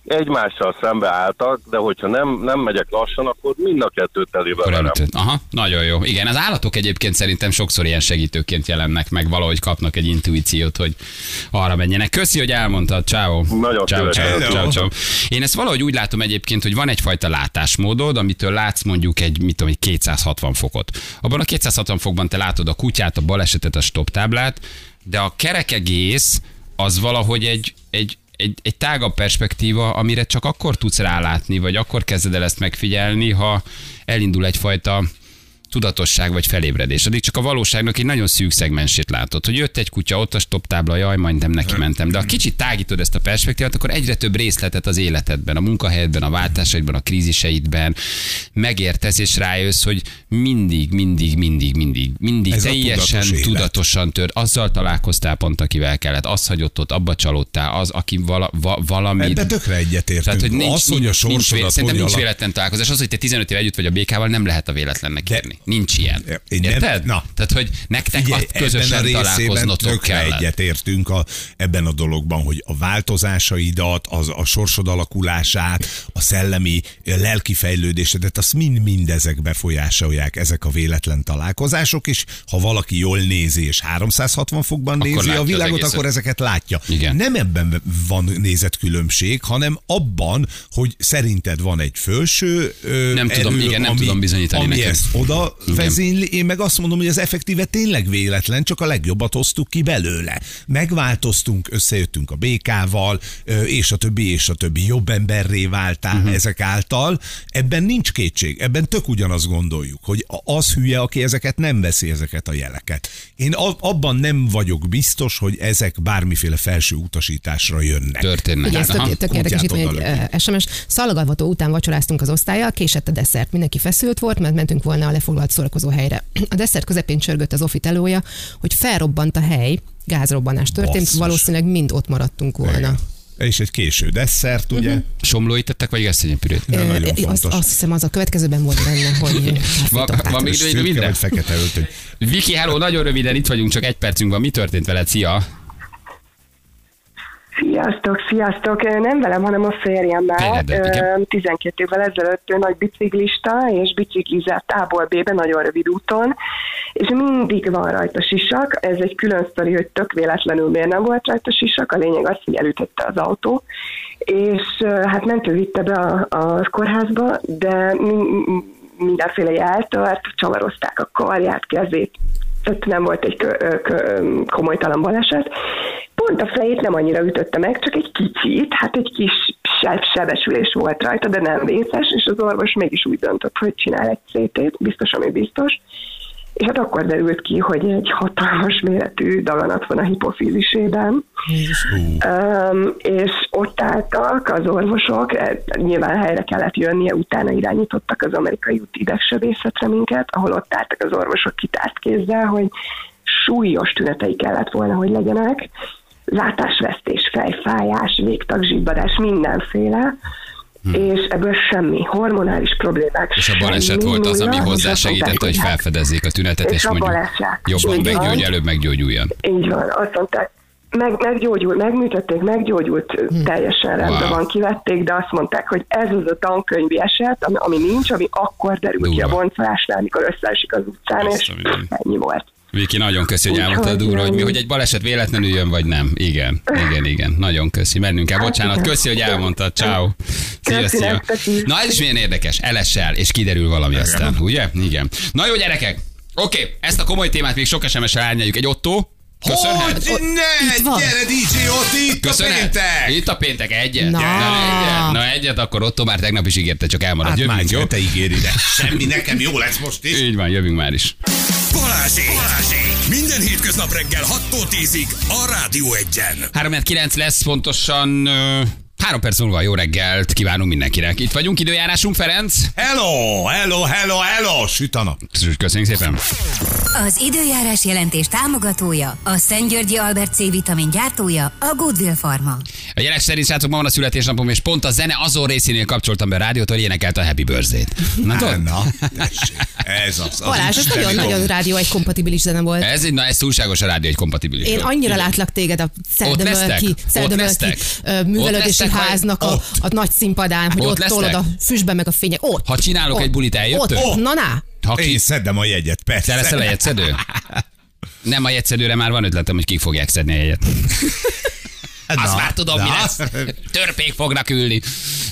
egymással szembe álltak, de hogyha nem, nem megyek lassan, akkor mind a kettőt elébe verem. Aha, nagyon jó. Igen, az állatok egyébként szerintem sokszor ilyen segítőként jelennek meg, valahogy kapnak egy intuíciót, hogy arra menjenek. Köszi, hogy elmondtad. Ciao. Nagyon ciao, ciao, ciao, ciao. Én ezt valahogy úgy látom egyébként, hogy van egyfajta látásmódod, amitől látsz mondjuk egy, mit tudom, egy 260 fokot. Abban a 260 fokban te látod a kutyát, a balesetet, a stop táblát, de a kerek egész az valahogy egy, egy, egy, egy tágabb perspektíva, amire csak akkor tudsz rálátni, vagy akkor kezded el ezt megfigyelni, ha elindul egyfajta tudatosság vagy felébredés. Addig csak a valóságnak egy nagyon szűk szegmensét látod, hogy jött egy kutya, ott a stop tábla, jaj, majdnem neki mentem. De ha kicsit tágítod ezt a perspektívát, akkor egyre több részletet az életedben, a munkahelyedben, a váltásaidban, a kríziseidben megértesz, és rájössz, hogy mindig, mindig, mindig, mindig, mindig Ez teljesen tudatos tudatosan tört. Azzal találkoztál pont, akivel kellett, azt hagyott ott, abba csalódtál, az, aki vala, va, valamit... Ebben tökre egyetértünk. Tehát, hogy nincs, az, hogy a nincs, nincs, véletlen találkozás. Az, hogy te 15 év együtt vagy a békával, nem lehet a véletlennek De- írni. Nincs ilyen. Én Érted? na. Tehát, hogy nektek Figyelj, közösen ebben a találkoznotok tökre kellett. egyetértünk a, ebben a dologban, hogy a változásaidat, az, a sorsod alakulását, a szellemi, a lelki fejlődésedet, azt mind-mind ezek befolyásolják, ezek a véletlen találkozások, és ha valaki jól nézi, és 360 fokban Akkor nézi a világot, akkor ezeket látja. Igen. Nem ebben van nézetkülönbség, hanem abban, hogy szerinted van egy felső ö, Nem tudom, erő, igen, nem ami, tudom bizonyítani ami neked. ezt oda Igen. vezényli, én meg azt mondom, hogy az effektíve tényleg véletlen, csak a legjobbat hoztuk ki belőle. Megváltoztunk, összejöttünk a békával, ö, és a többi, és a többi jobb emberré váltál Mhm. uh-huh. ezek által. Ebben nincs kétség, ebben tök ugyanazt gondoljuk, hogy a- az hülye, aki ezeket nem veszi ezeket a jeleket. Én a- abban nem vagyok biztos, hogy ezek bármiféle felső utasításra jönnek. Történnek. Ugye ez tök, tök érdekes, itt egy SMS. Szalagalvató után vacsoráztunk az osztályjal, késett a desszert. Mindenki feszült volt, mert mentünk volna a lefoglalt szórakozó helyre. A desszert közepén csörgött az offi telója, hogy felrobbant a hely, gázrobbanás történt, Basszus. valószínűleg mind ott maradtunk volna. Igen. És egy késő desszert, ugye? Uh-huh. Somlóit tettek, vagy gesztenyepürét? De Ö, nagyon azt, fontos. azt hiszem, az a következőben volt benne, hogy Van, van még minden? vagy fekete öltöny. Viki, hello, nagyon röviden itt vagyunk, csak egy percünk van. Mi történt veled? Szia! Sziasztok, sziasztok! Nem velem, hanem a férjemmel. Ö, 12 évvel ezelőtt ő nagy biciklista, és biciklizett A-ból B-be nagyon rövid úton, és mindig van rajta sisak. Ez egy külön sztori, hogy tök véletlenül miért nem volt rajta sisak. A lényeg az, hogy elütötte az autó, és hát mentő vitte be a, a kórházba, de mi- mi- mindenféle jeltört, csavarozták a karját, kezét, tehát nem volt egy kö, kö, komolytalan baleset. Pont a fejét nem annyira ütötte meg, csak egy kicsit, hát egy kis se- sebesülés volt rajta, de nem vészes, és az orvos mégis úgy döntött, hogy csinál egy CT-t, biztos, ami biztos. És hát akkor derült ki, hogy egy hatalmas méretű daganat van a hipofízisében. Um, és ott álltak az orvosok, eh, nyilván helyre kellett jönnie, utána irányítottak az amerikai úti idegsebészetre minket, ahol ott álltak az orvosok kitárt kézzel, hogy súlyos tünetei kellett volna, hogy legyenek, látásvesztés, fejfájás, végtagzsibbadás, mindenféle, és ebből semmi, hormonális problémák. És a baleset semmi, volt az, ami nulla, hozzásegített, hogy felfedezzék a tünetet, És és a mondjuk baleset. jobban Így van. meggyógy, előbb meggyógyuljon. Így van, azt mondták, meg, meggyógyult, megműtötték, meggyógyult, teljesen rendben. Wow. van, kivették, de azt mondták, hogy ez az a tankönyvi eset, ami, ami nincs, ami akkor derül ki a boncolásnál, amikor összeesik az utcán, Azt és a mindenit. ennyi volt. Viki, nagyon köszi, hogy elmondtad úr, hogy, mi, hogy egy baleset véletlenül jön, vagy nem. Igen, igen, igen. Nagyon köszi. Mennünk kell. Bocsánat, köszi, hogy elmondtad. Ciao. Szia, szia. Na, ez is milyen érdekes. Elessel, és kiderül valami aztán, ugye? Igen. Na jó, gyerekek. Oké, ezt a komoly témát még sok SMS-el árnyaljuk. Egy Otto, Köszönhet? Hogy ne, Itt van. gyere DJ ott, itt a Köszönhet? péntek! Itt a péntek, egyet. Na. Na, egyet. Na egyet, akkor Otto már tegnap is ígérte, csak elmarad. Hát Jövünk, már jó? te ígéri, de semmi, nekem jó lesz most is. Így van, jövünk már is. Balázsék! Balázsék! Minden hétköznap reggel 6-tól 10-ig a Rádió Egyen. 3-9 lesz pontosan... Ö, Három perc múlva jó reggelt kívánunk mindenkinek. Itt vagyunk, időjárásunk, Ferenc. Hello, hello, hello, hello, süt a nap. Köszönjük szépen. Az időjárás jelentés támogatója, a Szentgyörgyi Albert C vitamin gyártója, a Goodwill Pharma. A jelek szerint srácok, ma van a születésnapom, és pont a zene azon részénél kapcsoltam be a rádiót, hogy énekelt a Happy Birthday-t. Na? Na, tessék, ez az. az Balázs, ez nagyon-nagyon rádió egy kompatibilis zene volt. Ez egy, na, ez túlságos a rádió, egy kompatibilis. Én annyira Igen. látlak téged a lesztek? ö, Ott művelődési lesztek, vagy- háznak a, a nagy színpadán, hogy Ott ott, tolod a füstbe meg a fények. Ott. Ha csinálok ott, egy bulit, eljöttök? Ott, na, na. Ha ki, Én szedem a jegyet, persze. te leszel a jegyszedő? Nem a jegyszedőre már van ötletem, hogy kik fogják szedni a jegyet. Azt már tudom, mi lesz. Törpék fognak ülni.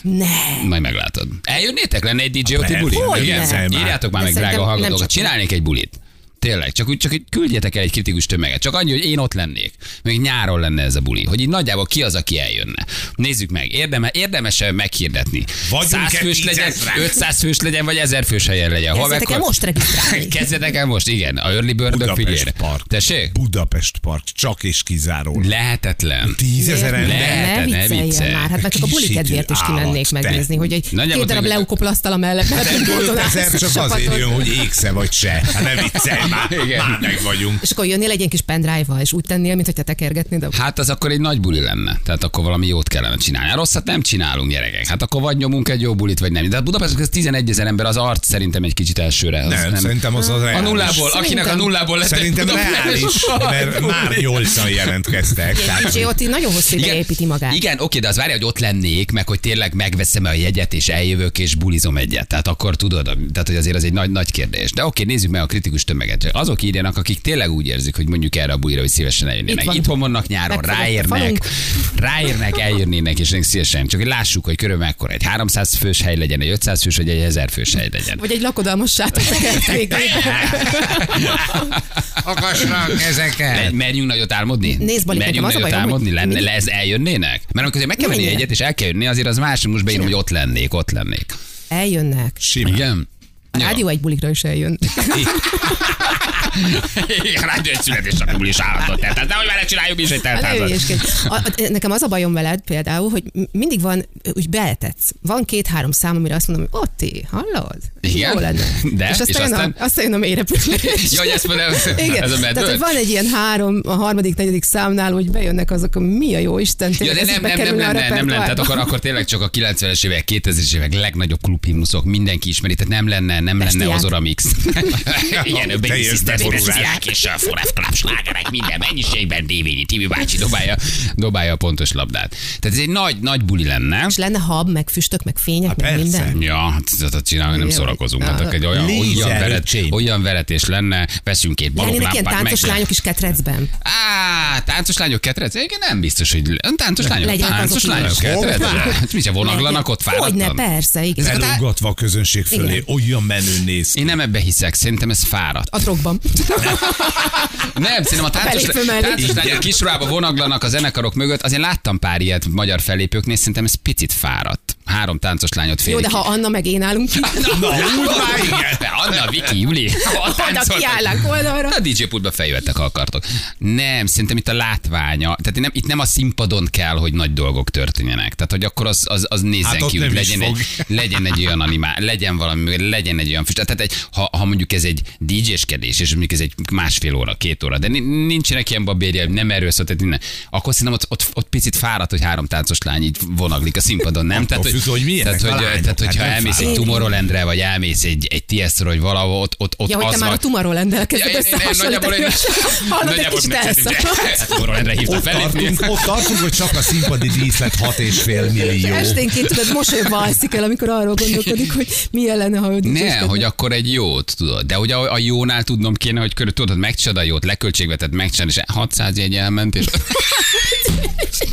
Ne. Majd meglátod. Eljönnétek? Lenne egy DJ Oti buli? Igen? Írjátok már De meg, drága csak- Csinálnék egy bulit. Tényleg, csak úgy, csak úgy küldjetek el egy kritikus tömeget. Csak annyi, hogy én ott lennék. Még nyáron lenne ez a buli. Hogy így nagyjából ki az, aki eljönne. Nézzük meg. Érdeme, érdemes hirdetni. Vagyunk 100 egy fős legyen, tízezren. 500 fős legyen, vagy 1000 fős helyen legyen. Hol Kezdjetek el mekkora- most regisztrálni. Kezdjetek el most, igen. A Early Bird Budapest figyelj. Park. Tessék? Budapest Park, csak és kizárólag. Lehetetlen. Tízezer ember. Lehet, ne viccelj. már, hát meg csak a buli kedvéért is kimennék megnézni, hogy egy Nagyjából két darab leukoplasztal a mellett Hát csak azért jön, hogy égsze vagy se. Hát ne viccelj már, Igen. már meg vagyunk. És akkor jönnél egy ilyen kis pendrive-val, és úgy tennél, mint hogy te tekergetnéd a... Hát az akkor egy nagy buli lenne. Tehát akkor valami jót kellene csinálni. Hát rosszat nem csinálunk, gyerekek. Hát akkor vagy nyomunk egy jó bulit, vagy nem. De Budapest ez 11 ezer ember, az arc szerintem egy kicsit elsőre. Az Nem, szerintem az az A nullából, akinek a nullából lett Szerintem reális, mert már nyolcan jelentkeztek. DJ Oti nagyon hosszú ideje építi magát. Igen, oké, de az várja, hogy ott lennék, meg hogy tényleg megveszem a jegyet, és eljövök, és bulizom egyet. Tehát akkor tudod, tehát hogy azért az egy nagy, nagy kérdés. De oké, nézzük meg a kritikus tömeget. Azok írjanak, akik tényleg úgy érzik, hogy mondjuk erre a bulira, hogy szívesen eljönnének. Itt van. Itthon vannak nyáron, ráérnek, ráérnek, eljönnének, és szívesen. Csak hogy lássuk, hogy körülbelül mekkora egy 300 fős hely legyen, egy 500 fős, vagy egy 1000 fős hely legyen. Vagy egy lakodalmas sátor akasnak ezeket. Merjünk nagyot álmodni? Nézd, Bali, Merjünk nekem az a nagyot hogy álmodni? Lenne, le, ez eljönnének? Mert amikor meg kell venni egyet, és el kell jönni, azért az más, most beírom, hogy ott lennék, ott lennék. Eljönnek. Simán. Igen? A rádió egy bulikra is eljön. Igen, rádió egy születésnapjul is állandó. Tehát nehogy már csináljuk is egy Hát teltházat. a- Nekem az a bajom veled például, hogy mindig van, úgy beletetsz. Van két-három szám, amire azt mondom, hogy Otti, hallod? Igen? Jó lenne. De? És aztán, És jön, aztán? A, aztán jön a mélyrepülés. Ja, hogy ezt mondom, Igen. ez a Tehát, medve. hogy van egy ilyen három, a harmadik, negyedik számnál, hogy bejönnek azok, a mi a jó Isten, Ja, tényleg de ez nem, nem, nem, nem, nem, nem, nem, tehát akkor, akkor tényleg csak a 90-es évek, 2000-es évek legnagyobb klubhimnuszok mindenki ismeri, tehát nem lenne, nem lenne Pestiák. az Oramix. Igen. Pestiák és a Forest Club slágerek, minden mennyiségben, Dévényi Tibi bácsi dobálja, dobálja a pontos labdát. Tehát ez egy nagy, nagy buli lenne. És lenne hab, meg füstök, meg fények, meg persze. minden. Ja, hát ezt csinálni nem szórakozunk. Hát egy olyan, olyan, veret, olyan veretés lenne, veszünk két Lennének ilyen baloglámpát, táncos meg... lányok is ketrecben. Á, táncos lányok ketrec? Igen, nem biztos, hogy táncos lányok, Legyenek táncos lányok is. ketrec? Hoppá. Hát mi se vonaglanak ott Hogyne, fáradtan? persze, igen. Ezek a közönség fölé, olyan menő néz ki. Én nem ebbe hiszek, szerintem ez fáradt. A drogban. Nem, szerintem a táncos, táncos kisruhába vonaglanak a zenekarok mögött. Azért láttam pár ilyet magyar fellépőknél, szerintem ez picit fáradt. Három táncos lányot fél. Jó, de ha Anna meg én állunk ki, Na, úgy már igen. Anna, Viki, Juli. oda kiállnak oldalra. A DJ pultba feljöttek, ha akartok. Nem, szerintem itt a látványa, tehát nem, itt nem a színpadon kell, hogy nagy dolgok történjenek. Tehát, hogy akkor az, az, az nézzen Hát ki, is legyen egy, legyen egy olyan animál, legyen valami, legyen egy olyan füst. Tehát egy, ha, ha mondjuk ez egy DJ-skedés, és mondjuk ez egy másfél óra, két óra, de ni- nincsenek ilyen babérjel, nem erről szól, tehát minden, akkor szerintem ott, ott, ott, picit fáradt, hogy három táncos lány így vonaglik a színpadon, nem? Attól függ, hogy milyenek tehát, a hogy, lányok, tehát, hogyha hát nem elmész egy. Tomorrowlandre, vagy elmész egy, egy Tiestra, vagy valahol, ott, ott, ott Ja, hogy az te már a Tomorrowland-el kezded összehasonlítani. Hallod, egy. Hát Tomorrowlandre hívtak Ott fel. tartunk, ott tartunk, hogy csak a színpadi díszlet 6,5 millió. Esténként tudod, mosolyogva alszik el, amikor arról gondolkodik, hogy milyen lenne, ha ő Ne, hogy akkor egy jót, tudod. De hogy a, a jónál tudnom kéne, hogy körül, tudod, megcsinálod a jót, leköltségvetett, megcsinálod, és 600 jegy elment, és...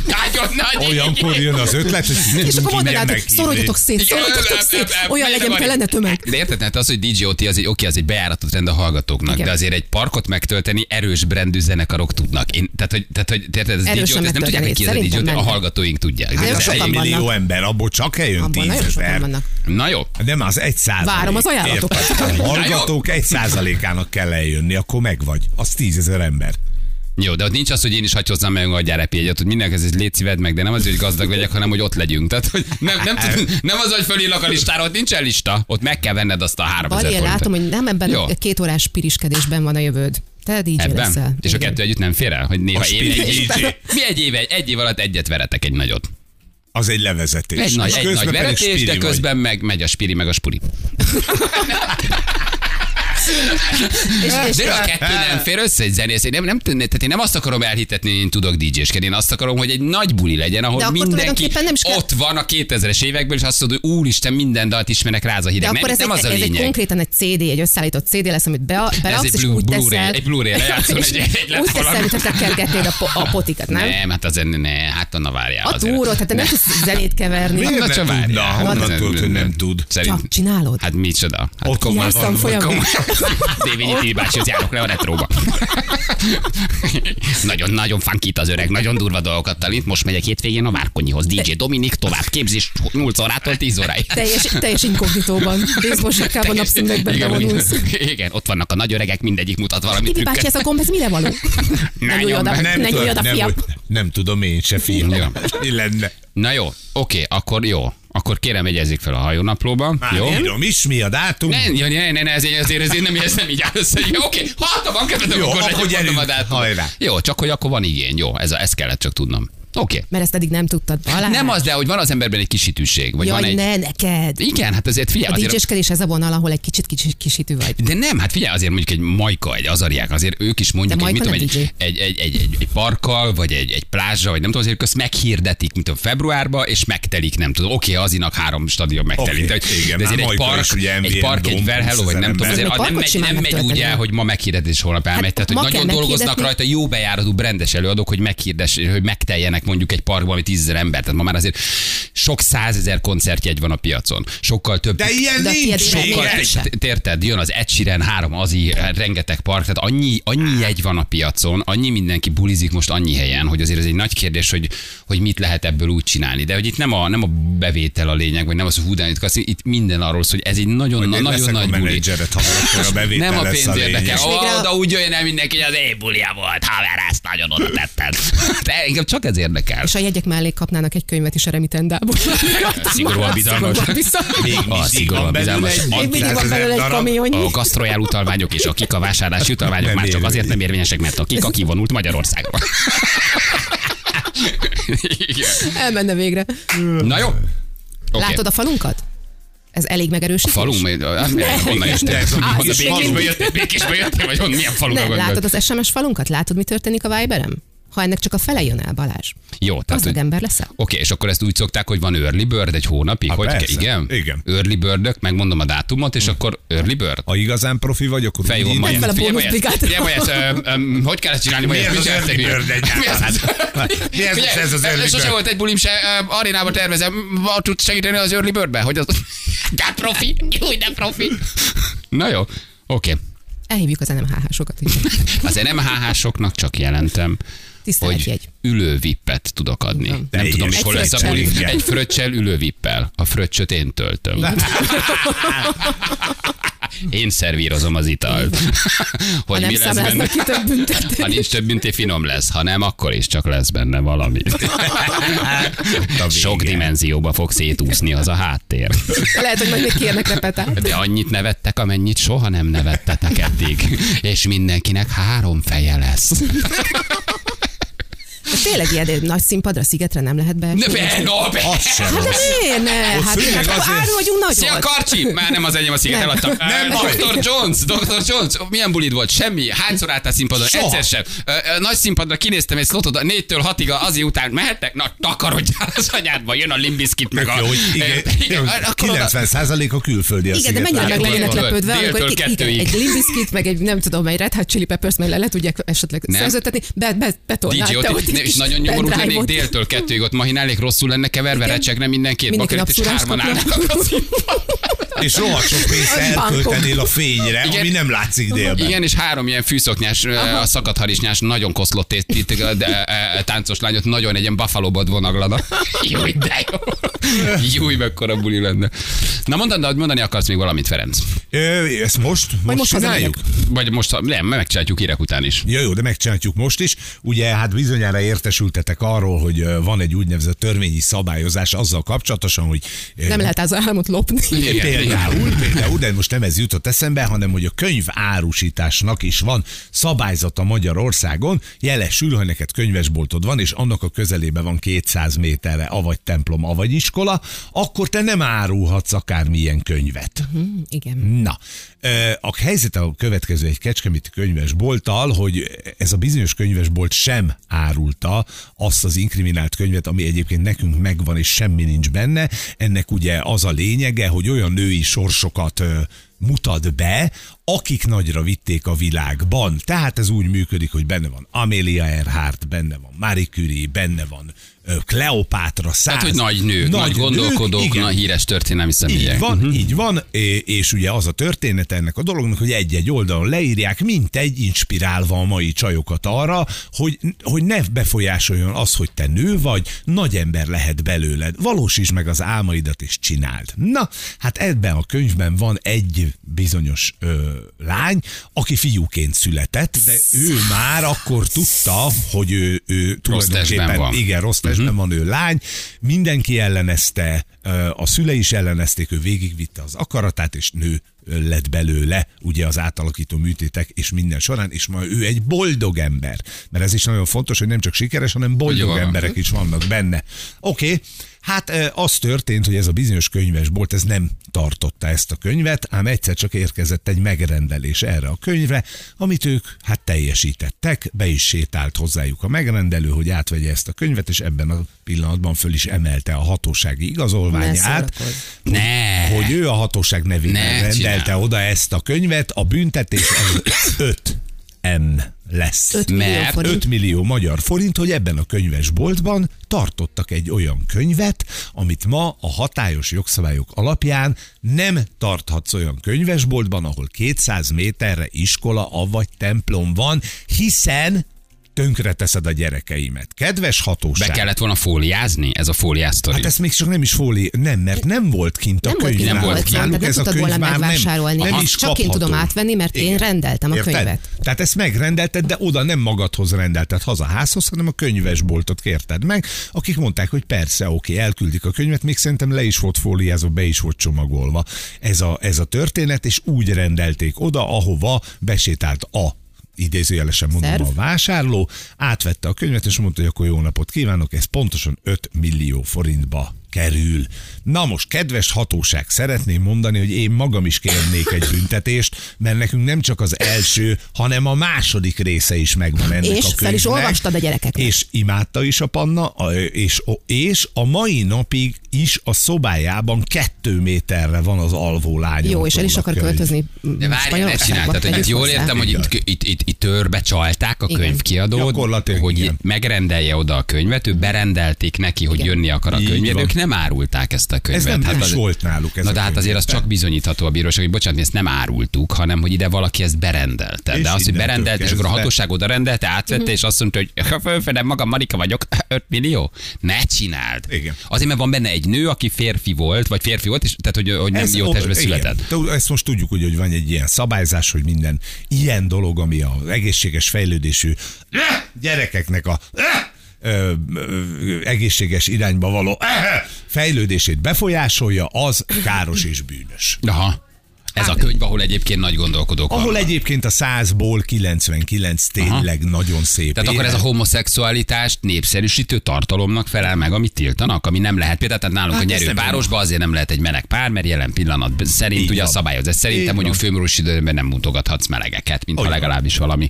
Nagyon nagy Olyankor jön az ötlet, hogy És tudunk akkor meghívni. Szorodjatok szét, szorodjatok nem, szét, nem, nem, olyan legyen kellene tömeg. De érted, hát az, hogy DJ OT, az egy, oké, az egy bejáratott rend a hallgatóknak, Igen. de azért egy parkot megtölteni erős brandű zenekarok tudnak. Én, tehát, hogy, tehát, hogy érted, az DJ nem tudják, hogy ki az a DJ OT, a hallgatóink tudják. Hát, Ez vannak. millió ember, abból csak sokan tízezer. Na jó, Nem, az egy százalék. Várom az ajánlatokat. A hallgatók egy százalékának kell eljönni, akkor meg vagy. Az tízezer ember. Jó, de ott nincs az, hogy én is hagyhozzam meg a gyárepégyet, hogy mindenki ez légy szíved meg, de nem az, hogy gazdag legyek, hanem hogy ott legyünk. Tehát, hogy nem, nem, tud, nem az, hogy fölírlak a listára, ott nincsen lista. Ott meg kell venned azt a 3000 Bali, én forintot. látom, hogy nem ebben Jó. a két órás piriskedésben van a jövőd. Te DJ Ebben? leszel. És a kettő együtt nem fér el? Hogy néha A én egy, mi egy év, egy év alatt egyet veretek egy nagyot. Az egy levezetés. Egy nagy, egy közben nagy veretés, de vagy. közben meg megy a spiri, meg a spuri. És, és, De a kettő nem fér össze egy zenész. Én nem, nem, tehát én nem azt akarom elhitetni, hogy én tudok DJ-skedni, én azt akarom, hogy egy nagy buli legyen, ahol De akkor mindenki nem is kell- ott van a 2000-es évekből, és azt mondod, hogy úristen, minden dalt ismerek rá az a de hideg. akkor Nem, ez, nem egy, az a ez egy lényeg. konkrétan egy CD, egy összeállított CD lesz, amit be, beraksz, és Blu- úgy Blu-ray, teszel, egy és egy- úgy teszel, mintha te kergetnéd a, po- a potikat, nem? Nem, hát azért ne, hát Anna várjál. A túró, tehát te nem tudsz zenét keverni. Miért Na, ne csak tudna? Honnan Nem, tudod, nem, hogy nem nem. tud? Csak csinálod. Hát micsoda? Hát Ott komoly. jársz tanfolyamon. Dévényi Tibi bácsihoz járok le a retróba. nagyon, nagyon funky itt az öreg, nagyon durva dolgokat tanít. Most megyek hétvégén a Várkonyihoz. DJ Dominik tovább képzés 8 órától 10 óráig. Teljes, teljes inkognitóban. Napszemüvegben igen, bevonulsz. igen, ott vannak a nagy öregek, mindegyik mutat valami Tibi bácsi, ez a gomb, ez mire való? Ne nyúlj oda, ne nyúlj fiam. nem tudom én se, fiam. Mi lenne? Na jó, oké, akkor jó. Akkor kérem, egyezzék fel a hajónaplóba. Már jó? írom is, mi a dátum? Ne, ja, ne, ne, ne, ezért, ezért, ezért nem, ez nem így áll össze. Jó, oké, ha van kedvedem, Jó, akkor akkor gyerünk, a dátumot. hajrá. Jó, csak hogy akkor van igény. Jó, ez a, ezt kellett csak tudnom. Oké. Mert ezt eddig nem tudtad, Balázs. Nem az, de hogy van az emberben egy kisítőség. Vagy van Jaj, egy... ne, neked. Igen, hát azért figyelj, A azért... Ez a vonal, ahol egy kicsit kicsit kisítő vagy. De nem, hát figyelj, azért mondjuk egy majka, egy azariák, azért ők is mondjuk, egy, mit tudom, egy, egy, egy, egy, egy, egy, parkkal, vagy egy, egy plázsra, vagy nem tudom, azért közt meghirdetik, mint a februárba, és megtelik, nem tudom. Oké, azinak három stadion megtelik. Oké, de, igen, de azért már egy park, is ugye egy park, egy Verhello, vagy nem tudom, 20 azért nem, megy, nem megy úgy el, hogy ma meghirdetés, és holnap elmegy. Tehát, hogy nagyon dolgoznak rajta jó bejáratú brendes előadók, hogy meghirdes, hogy megteljenek mondjuk egy parkban, ami tízezer ember. Tehát ma már azért sok százezer koncertjegy van a piacon. Sokkal több De ilyen De nincs Sokkal, érted, jön az Ed Sheeran, három azi, rengeteg park, tehát annyi, annyi jegy van a piacon, annyi mindenki bulizik most annyi helyen, hogy azért ez egy nagy kérdés, hogy, hogy mit lehet ebből úgy csinálni. De hogy itt nem a, nem a bevétel a lényeg, vagy nem az, hogy hú, de itt, minden arról szól, hogy ez egy nagyon, Hogy na, nagyon leszek a nagy buli. ha a bevétel Nem a pénz érdekel. lényeg. Ó, végre a- de úgy jöjjön el mindenki, hogy az én bulia volt, haver, ezt nagyon oda tetted. De engem csak ez érdekel. És a jegyek mellé kapnának egy könyvet is a remitendából. Szigorúan bizalmas. Szigorúan bizalmas. Még A mindig szigorúan bizalmas. Még mindig van 600 belőle egy kamionnyi. A gasztrojál utalványok és a kika vásárlási utalványok már csak azért nem érvényesek, mert a kika kivonult Magyarországról. Igen. Elmenne végre. Na jó. Okay. Látod a falunkat? Ez elég megerősítés? Falunk, majd- hát, honnan? Ez a Honnan Békés Békésből megint. jöttél? Vagy honnan? Milyen falunkra Nem, látod az SMS falunkat? Látod, mi történik a Viberem? Ha ennek csak a fele jön el, Balázs. Jó, tehát, hogy ember leszel? Oké, és akkor ezt úgy szokták, hogy van early bird egy hónapig, hogy persze. igen? Igen. Early birdök, megmondom a dátumot, és akkor early bird. Ha igazán profi vagy, akkor úgy majd. ö, ö, hogy kell ezt csinálni? Mi Bajes, ez az mit bird egyáltalán? Mi ez- ez az early Sose bird? volt egy bulim se, arénába tervezem. Tudsz segíteni az early birdbe? Hogy az... De profi, jó, de profi. Na jó, oké. Elhívjuk az NMHH-sokat. Az NMHH-soknak csak jelentem. Hogy ülővippet tudok adni. Nem Egy tudom, mikor Egy lesz a buli. Egy fröccsel ülővippel. A fröccsöt én töltöm. Én szervírozom az italt. Ha hogy nem mi lesz benne. ki több büntetés. Ha nincs több bünté, finom lesz. Ha nem, akkor is csak lesz benne valami. A Sok dimenzióba fog szétúszni az a háttér. Lehet, hogy majd még kérnek repetát. De annyit nevettek, amennyit soha nem nevettetek eddig. És mindenkinek három feje lesz. De tényleg ilyen nagy színpadra, szigetre nem lehet be. Ne, be, no, be. Az sem Hát de miért ne? Hát hát azért- három vagyunk Szia, nagyon. Karcsi! Már nem az enyém a sziget, Nem. eladtam. Nem baj. Dr. Jones, Dr. Jones, milyen bulid volt? Semmi. Hányszor álltál színpadon? Soha. Egyszer sem. Nagy színpadra kinéztem egy slotot, négytől hatig az után mehettek? Na, takarodjál az anyádba, jön a limbiskit meg a... jó, hogy igen, igen, akkor oda- 90% a külföldi a Igen, de mennyire meg Déltől- lepődve, amikor egy Limbiskit, meg egy nem tudom, egy Red Hot Chili Peppers, meg le, tudják esetleg szerződtetni, be, egy és nagyon nyomorult lennék déltől kettőig, ott mahinálnék, rosszul lenne keverve, recsegne mindenkét, Mindenki bakelit, és hárman állnak a. És rohadt sok pénzt elköltenél a fényre, Igen. ami nem látszik délben. Igen, és három ilyen fűszoknyás, ö, a szakadharisnyás, nagyon koszlott té- té- té- de, táncos lányot, nagyon egy ilyen buffalo-bot vonaglana. Júj, de jó. Júj, mekkora buli lenne. Na mondani, mondani akarsz még valamit, Ferenc? Ö, ezt most? Most, most csináljuk? Vagy most, nem, megcsináljuk hírek után is. Ja, jó, de megcsináljuk most is. Ugye, hát bizonyára értesültetek arról, hogy van egy úgynevezett törvényi szabályozás azzal kapcsolatosan, hogy Nem lehet az államot lopni. Igen, Például, például, de most nem ez jutott eszembe, hanem hogy a könyv árusításnak is van szabályzata Magyarországon. Jelesül, hogy neked könyvesboltod van, és annak a közelében van 200 méterre avagy templom, avagy iskola, akkor te nem árulhatsz akármilyen könyvet. Igen. Na, a helyzet a következő egy kecskeméti könyvesbolttal, hogy ez a bizonyos könyvesbolt sem árulta azt az inkriminált könyvet, ami egyébként nekünk megvan, és semmi nincs benne. Ennek ugye az a lényege, hogy olyan női sorsokat ö, mutat be, akik nagyra vitték a világban. Tehát ez úgy működik, hogy benne van Amelia Earhart, benne van Marie Curie, benne van Kleopátra, száz Tehát, hogy nagy nők, nagy, gondolkodók, igen. nagy híres történelmi személyek. Így van, uh-huh. így van, és ugye az a történet ennek a dolognak, hogy egy-egy oldalon leírják, mint egy inspirálva a mai csajokat arra, hogy, hogy ne befolyásoljon az, hogy te nő vagy, nagy ember lehet belőled. Valósítsd meg az álmaidat és csináld. Na, hát ebben a könyvben van egy bizonyos ö, lány, aki fiúként született, de ő már akkor tudta, hogy ő, ő tulajdonképpen van. igen, rossz testben uh-huh. van ő lány, mindenki ellenezte, a szülei is ellenezték, ő végigvitte az akaratát, és nő lett belőle, ugye az átalakító műtétek és minden során, és ma ő egy boldog ember. Mert ez is nagyon fontos, hogy nem csak sikeres, hanem boldog emberek is vannak benne. Oké, okay. Hát az történt, hogy ez a bizonyos könyvesbolt, ez nem tartotta ezt a könyvet, ám egyszer csak érkezett egy megrendelés erre a könyvre, amit ők hát teljesítettek, be is sétált hozzájuk a megrendelő, hogy átvegye ezt a könyvet, és ebben a pillanatban föl is emelte a hatósági Ne igazolványát, szórakozz. Ne. hogy ő a hatóság nevében Ne rendelte csinálj. oda ezt a könyvet, a büntetés az 5 M lesz. Öt millió Mert forint. 5 millió magyar forint, hogy ebben a könyvesboltban tartottak egy olyan könyvet, amit ma a hatályos jogszabályok alapján nem tarthatsz olyan könyvesboltban, ahol 200 méterre iskola, avagy templom van, hiszen tönkre teszed a gyerekeimet. Kedves hatóság. Be kellett volna fóliázni? Ez a fóliáztori. Hát ezt még csak nem is fóli, nem, mert nem volt kint a Nem volt könyv. kint, nem volt kint. nem tudtad volna már megvásárolni. Nem, nem is csak én tudom átvenni, mert én rendeltem a Érted? könyvet. Tehát ezt megrendelted, de oda nem magadhoz rendelted haza házhoz, hanem a könyvesboltot kérted meg, akik mondták, hogy persze, oké, elküldik a könyvet, még szerintem le is volt fóliázva, be is volt csomagolva ez a, ez a történet, és úgy rendelték oda, ahova besétált a idézőjelesen mondom Szerv? a vásárló, átvette a könyvet, és mondta, hogy akkor jó napot kívánok, ez pontosan 5 millió forintba kerül. Na most, kedves hatóság, szeretném mondani, hogy én magam is kérnék egy büntetést, mert nekünk nem csak az első, hanem a második része is megvan ennek És a fel is könyvnek. olvastad a gyerekeknek. És imádta is a Panna, és, és a mai napig is a szobájában kettő méterre van az alvó lányom. Jó, és el is akar költözni De várjál, ne csináltad, hogy itt jól hozzá. értem, hogy itt, itt, itt, itt törbe csalták a Igen. könyvkiadót, hogy igen. megrendelje oda a könyvet, ő berendelték neki, hogy Igen. jönni akar a Így könyvért, van. ők nem nem árulták ezt a könyvet. Ez nem, nem az, is volt náluk ez Na de hát azért az csak bizonyítható a bíróság, hogy bocsánat, mi ezt nem árultuk, hanem hogy ide valaki ezt berendelte. És de az, hogy berendelt, és akkor a hatóság oda rendelte, átvette, és azt mondta, hogy ha fölfedem magam, Marika vagyok, 5 millió? Ne csináld. Igen. Azért, mert van benne egy nő, aki férfi volt, vagy férfi volt, és tehát, hogy, hogy nem Ez- jó testbe igen. született. Tud- Ezt most tudjuk, ugye, hogy van egy ilyen szabályzás, hogy minden ilyen dolog, ami az egészséges fejlődésű gyerekeknek a ö, ö, egészséges irányba való fejlődését befolyásolja, az káros és bűnös. Aha. Ez a könyv, ahol egyébként nagy gondolkodók Ahol vannak. egyébként a 100-ból 99 tényleg nagyon szép. Tehát akkor ez a élet. homoszexualitást népszerűsítő tartalomnak felel meg, amit tiltanak, ami nem lehet. Például tehát nálunk Hát a nyerő nem párosba azért nem lehet egy meleg pár, mert jelen pillanat szerint Így ugye a van. szabályozás szerintem Így mondjuk főmorús időben nem mutogathatsz melegeket, mint ha Olyan. legalábbis valami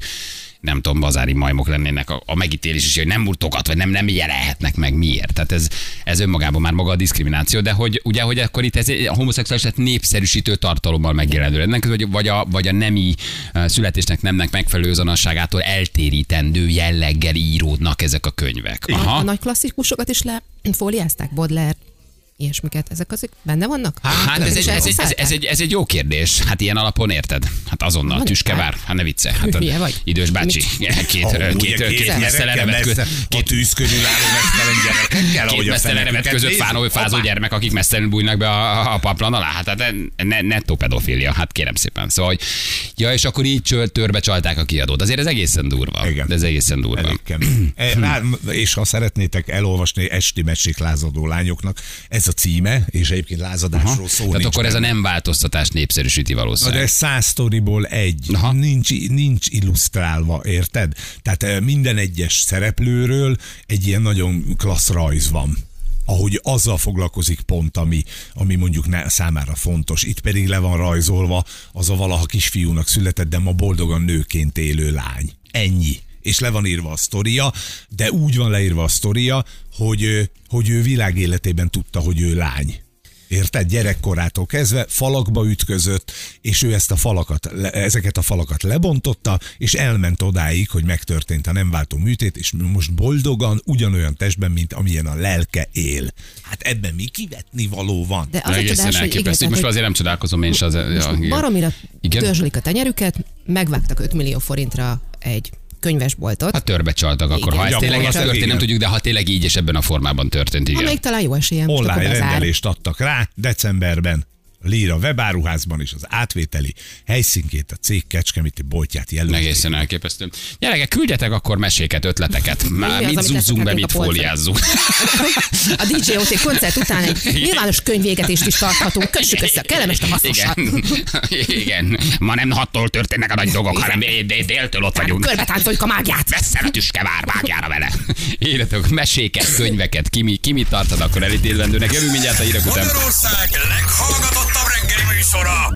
nem tudom, bazári majmok lennének a, a megítélés is, hogy nem mutogat, vagy nem, nem jelenhetnek meg miért. Tehát ez, ez önmagában már maga a diszkrimináció, de hogy ugye, hogy akkor itt ez a homoszexuális népszerűsítő tartalommal megjelenő ennek, vagy, vagy, a, vagy a nemi eh, születésnek nemnek megfelelő azonosságától eltérítendő jelleggel íródnak ezek a könyvek. A Aha. nagy klasszikusokat is lefóliázták, Baudelaire, ilyesmiket. Ezek azok benne vannak? Hát ez Ezek egy, is ez, egy, ez, ez, egy, ez egy jó kérdés. Hát ilyen alapon érted? Hát azonnal Van tüskevár. egy Hát ne vicce. Hát a Hülye vagy. idős bácsi. Két, Ahol két, két, két gyerekkel mesztelenevet messze, között. a tűzkörül álló mesztelen gyerekekkel, ahogy Két a feneküket között fánó, fázó gyermek, akik mesztelenül bújnak be a, a paplan alá. Hát, hát ne, nettó pedofília, hát kérem szépen. Szóval, hogy, ja, és akkor így csölt, törbe csalták a kiadót. Azért ez egészen durva. Igen. De ez egészen durva. Elég. E, rá- És ha szeretnétek elolvasni Esti mesék lázadó lányoknak, ez a címe, és egyébként lázadásról szó Tehát akkor ez a benne. nem változtatás népszerűsíti Na valószínűleg. de ez száz sztoriból egy. Aha. Nincs, nincs illusztrálva, érted? Tehát eh, minden egyes szereplőről egy ilyen nagyon klassz rajz van ahogy azzal foglalkozik pont, ami, ami mondjuk ne, számára fontos. Itt pedig le van rajzolva az a valaha kisfiúnak született, de ma boldogan nőként élő lány. Ennyi. És le van írva a sztoria, de úgy van leírva a sztoria, hogy, ő- hogy ő világéletében tudta, hogy ő lány. Érted? Gyerekkorától kezdve falakba ütközött, és ő ezt a falakat, ezeket a falakat lebontotta, és elment odáig, hogy megtörtént a nem váltó műtét, és most boldogan, ugyanolyan testben, mint amilyen a lelke él. Hát ebben mi kivetni való van? De az a Egészen csodás, hogy igen, elképesztő. tehát, Most hogy azért nem csodálkozom én is az. Ja, igen. baromira Igen? dörzslik a tenyerüket, megvágtak 5 millió forintra egy könyvesboltot, Hát törbe csaltak akkor. Igen. Ha ez tényleg ez történt, nem tudjuk, de ha tényleg így és ebben a formában történt, igen. amelyik talán jó esélyen most Online akkor rendelést adtak rá decemberben. Líra webáruházban is az átvételi helyszínkét, a cég kecskeméti boltját jelölték. Egészen elképesztő. Gyerekek, küldjetek akkor meséket, ötletet. Már az, mit zúzzunk be, mit fóliázzunk. A DJ-OT koncert után egy nyilvános könyvégetést is tarthatunk. Kössük össze a kellemes a hasznosat. Igen. Igen. Ma nem hattól történnek a nagy dolgok, hanem dé- déltől ott vagyunk. Körbe táncoljuk a mágiát. Vesszel a tüskevár, vágjára vele. Írjatok meséket, könyveket, ki, mi, ki mit tartad akkor elítélendőnek. Jövünk mindjárt a hírek után. Magyarország leghallgatottabb reggeli műsora.